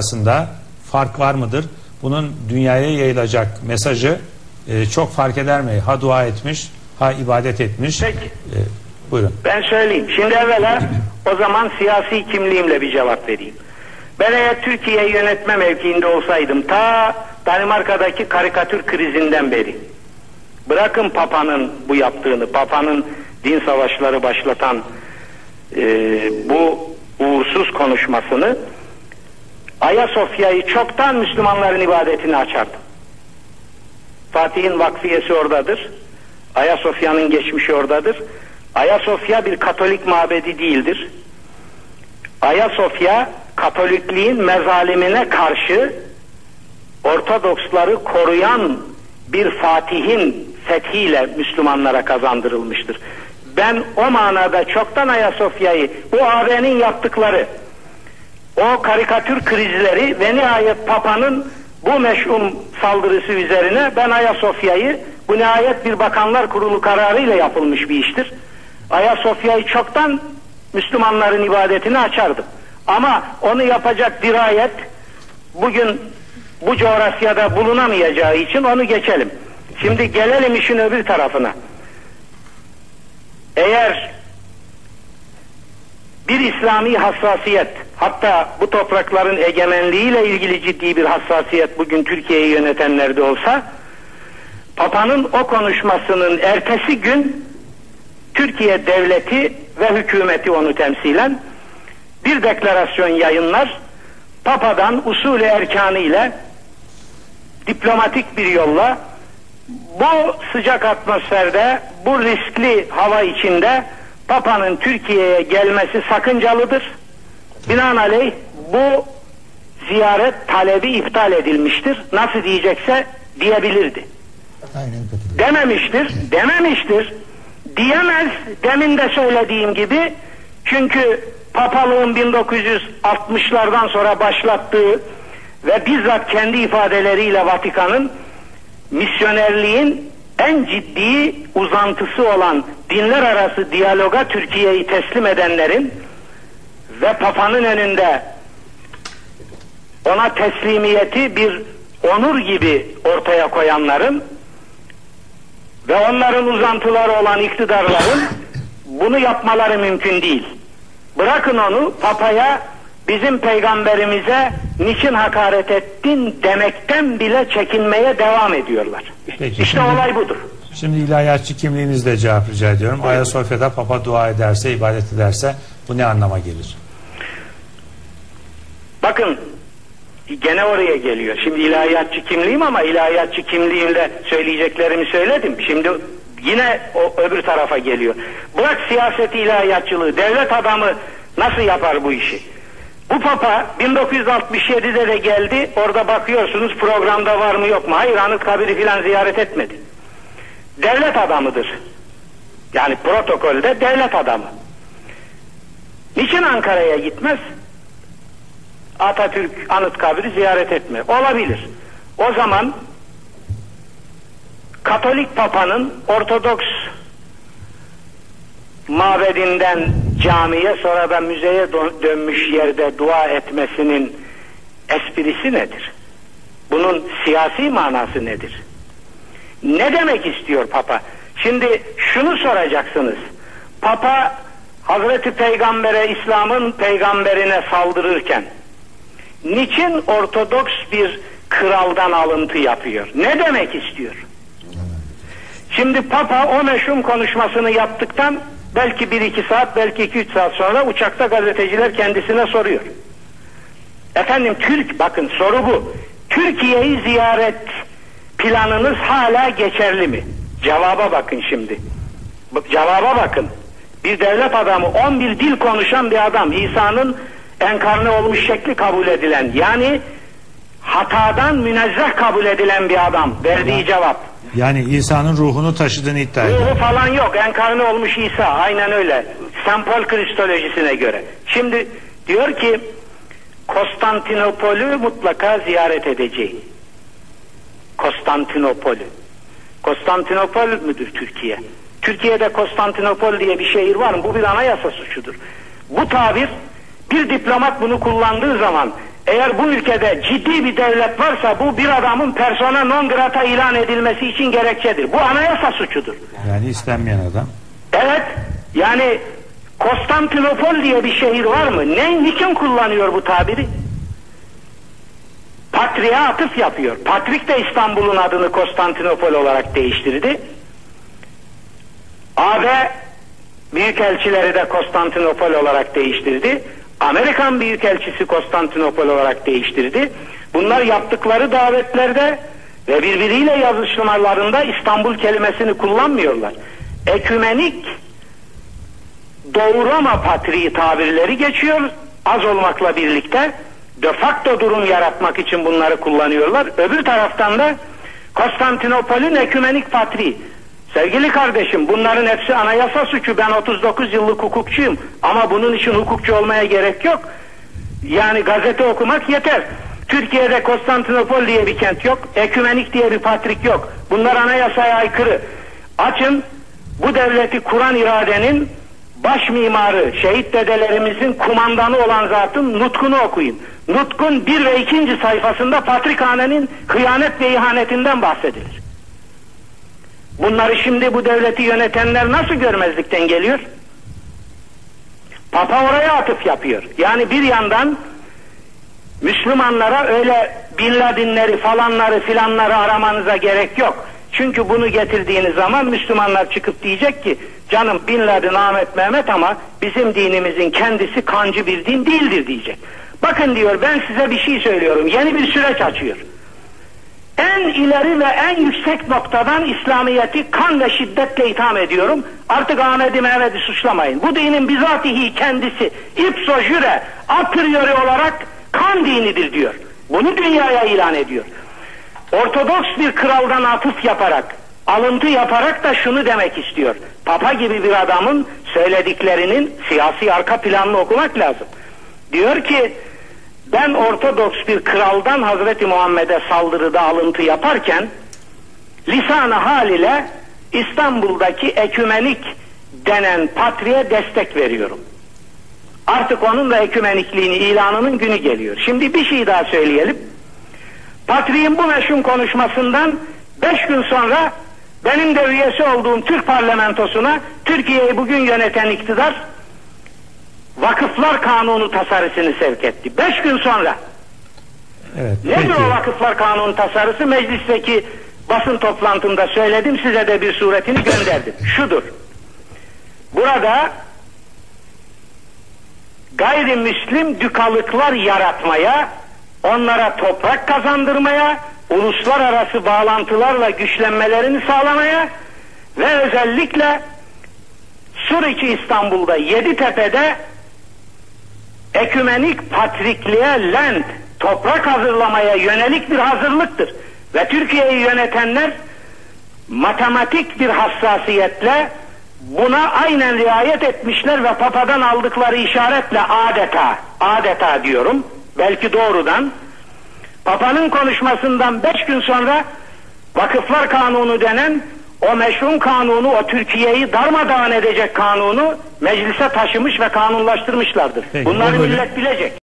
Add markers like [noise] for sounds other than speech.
arasında fark var mıdır? Bunun dünyaya yayılacak mesajı e, çok fark eder mi? Ha dua etmiş, ha ibadet etmiş. Peki. E, buyurun. Ben söyleyeyim. Şimdi evvela o zaman siyasi kimliğimle bir cevap vereyim. Ben eğer Türkiye'yi yönetme mevkiinde olsaydım ta Danimarka'daki karikatür krizinden beri bırakın Papa'nın bu yaptığını, Papa'nın din savaşları başlatan e, bu uğursuz konuşmasını Ayasofya'yı çoktan Müslümanların ibadetini açardım. Fatih'in vakfiyesi oradadır. Ayasofya'nın geçmişi oradadır. Ayasofya bir Katolik mabedi değildir. Ayasofya Katolikliğin mezalimine karşı Ortodoksları koruyan bir Fatih'in fethiyle Müslümanlara kazandırılmıştır. Ben o manada çoktan Ayasofya'yı bu AB'nin yaptıkları o karikatür krizleri ve nihayet Papa'nın bu meşhum saldırısı üzerine ben Ayasofya'yı bu nihayet bir bakanlar kurulu kararıyla yapılmış bir iştir. Ayasofya'yı çoktan Müslümanların ibadetini açardım. Ama onu yapacak dirayet bugün bu coğrafyada bulunamayacağı için onu geçelim. Şimdi gelelim işin öbür tarafına. Eğer bir İslami hassasiyet hatta bu toprakların egemenliğiyle ilgili ciddi bir hassasiyet bugün Türkiye'yi yönetenlerde olsa Papa'nın o konuşmasının ertesi gün Türkiye devleti ve hükümeti onu temsilen bir deklarasyon yayınlar Papa'dan usulü erkanı ile diplomatik bir yolla bu sıcak atmosferde bu riskli hava içinde Papa'nın Türkiye'ye gelmesi sakıncalıdır. Binaenaleyh bu ziyaret talebi iptal edilmiştir. Nasıl diyecekse diyebilirdi. Dememiştir, dememiştir. Diyemez demin de söylediğim gibi çünkü papalığın 1960'lardan sonra başlattığı ve bizzat kendi ifadeleriyle Vatikan'ın misyonerliğin en ciddi uzantısı olan dinler arası diyaloga Türkiye'yi teslim edenlerin ve Papa'nın önünde ona teslimiyeti bir onur gibi ortaya koyanların ve onların uzantıları olan iktidarların bunu yapmaları mümkün değil. Bırakın onu Papa'ya bizim peygamberimize niçin hakaret ettin demekten bile çekinmeye devam ediyorlar. Peki, işte şimdi- olay budur. Şimdi ilahiyatçı kimliğinizle cevap rica ediyorum. Ayasofya'da Papa dua ederse, ibadet ederse bu ne anlama gelir? Bakın gene oraya geliyor. Şimdi ilahiyatçı kimliğim ama ilahiyatçı kimliğimle söyleyeceklerimi söyledim. Şimdi yine o öbür tarafa geliyor. Bırak siyaseti ilahiyatçılığı, devlet adamı nasıl yapar bu işi? Bu papa 1967'de de geldi. Orada bakıyorsunuz programda var mı yok mu? Hayır Anıtkabir'i filan ziyaret etmedi. Devlet adamıdır. Yani protokolde devlet adamı. Niçin Ankara'ya gitmez? Atatürk Anıtkabir'i ziyaret etme. Olabilir. O zaman Katolik Papa'nın Ortodoks mabedinden camiye sonra da müzeye dö- dönmüş yerde dua etmesinin esprisi nedir? Bunun siyasi manası nedir? Ne demek istiyor Papa? Şimdi şunu soracaksınız. Papa Hazreti Peygamber'e İslam'ın peygamberine saldırırken niçin Ortodoks bir kraldan alıntı yapıyor? Ne demek istiyor? Şimdi Papa o meşhum konuşmasını yaptıktan belki bir iki saat belki iki üç saat sonra uçakta gazeteciler kendisine soruyor. Efendim Türk bakın soru bu. Türkiye'yi ziyaret planınız hala geçerli mi? Cevaba bakın şimdi. Cevaba bakın. Bir devlet adamı 11 dil konuşan bir adam İsa'nın enkarne olmuş şekli kabul edilen yani hatadan münezzeh kabul edilen bir adam verdiği cevap. Yani İsa'nın ruhunu taşıdığını iddia ediyor. Ruhu falan yok. Enkarne olmuş İsa. Aynen öyle. Sempol kristolojisine göre. Şimdi diyor ki Konstantinopol'ü mutlaka ziyaret edeceğim. Konstantinopol'ü. Konstantinopol müdür Türkiye? Türkiye'de Konstantinopol diye bir şehir var mı? Bu bir anayasa suçudur. Bu tabir bir diplomat bunu kullandığı zaman eğer bu ülkede ciddi bir devlet varsa bu bir adamın persona non grata ilan edilmesi için gerekçedir. Bu anayasa suçudur. Yani istenmeyen adam. Evet yani Konstantinopol diye bir şehir var mı? Ne, niçin kullanıyor bu tabiri? Patriğe atıf yapıyor. Patrik de İstanbul'un adını Konstantinopol olarak değiştirdi. AB Büyükelçileri de Konstantinopol olarak değiştirdi. Amerikan Büyükelçisi Konstantinopol olarak değiştirdi. Bunlar yaptıkları davetlerde ve birbiriyle yazışmalarında İstanbul kelimesini kullanmıyorlar. Ekümenik Doğu Roma Patriği tabirleri geçiyor az olmakla birlikte de facto durum yaratmak için bunları kullanıyorlar. Öbür taraftan da Konstantinopol'ün ekümenik patriği. Sevgili kardeşim bunların hepsi anayasa suçu. Ben 39 yıllık hukukçuyum ama bunun için hukukçu olmaya gerek yok. Yani gazete okumak yeter. Türkiye'de Konstantinopol diye bir kent yok. Ekümenik diye bir patrik yok. Bunlar anayasaya aykırı. Açın bu devleti kuran iradenin baş mimarı, şehit dedelerimizin kumandanı olan zatın nutkunu okuyun. Nutkun bir ve ikinci sayfasında Patrikhane'nin hıyanet ve ihanetinden bahsedilir. Bunları şimdi bu devleti yönetenler nasıl görmezlikten geliyor? Papa oraya atıf yapıyor. Yani bir yandan Müslümanlara öyle Bin Ladenleri falanları filanları aramanıza gerek yok. Çünkü bunu getirdiğiniz zaman Müslümanlar çıkıp diyecek ki canım Bin Laden Ahmet Mehmet ama bizim dinimizin kendisi kancı bir din değildir diyecek. Bakın diyor ben size bir şey söylüyorum. Yeni bir süreç açıyor. En ileri ve en yüksek noktadan İslamiyet'i kan ve şiddetle itham ediyorum. Artık Ahmet'i Mehmet'i suçlamayın. Bu dinin bizatihi kendisi ipso jüre a priori olarak kan dinidir diyor. Bunu dünyaya ilan ediyor. Ortodoks bir kraldan atıf yaparak, alıntı yaparak da şunu demek istiyor. Papa gibi bir adamın söylediklerinin siyasi arka planını okumak lazım. Diyor ki ben Ortodoks bir kraldan Hazreti Muhammed'e saldırıda alıntı yaparken lisanı hal ile İstanbul'daki ekümenik denen patriğe destek veriyorum. Artık onun da ekümenikliğini ilanının günü geliyor. Şimdi bir şey daha söyleyelim. Patriğin bu meşhum konuşmasından beş gün sonra benim de üyesi olduğum Türk parlamentosuna Türkiye'yi bugün yöneten iktidar Vakıflar Kanunu tasarısını sevk etti. Beş gün sonra. Evet. Nedir peki. o Vakıflar Kanunu tasarısı? Meclisteki basın toplantımda söyledim size de bir suretini gönderdim. [laughs] Şudur. Burada gayrimüslim dükalıklar yaratmaya, onlara toprak kazandırmaya, uluslararası bağlantılarla güçlenmelerini sağlamaya ve özellikle Suriçi İstanbul'da Yeditepe'de ekümenik patrikliğe lent toprak hazırlamaya yönelik bir hazırlıktır. Ve Türkiye'yi yönetenler matematik bir hassasiyetle buna aynen riayet etmişler ve papadan aldıkları işaretle adeta, adeta diyorum, belki doğrudan, papanın konuşmasından beş gün sonra Vakıflar Kanunu denen o meşhum kanunu, o Türkiye'yi darmadağın edecek kanunu meclise taşımış ve kanunlaştırmışlardır. Peki, Bunları millet bilecek.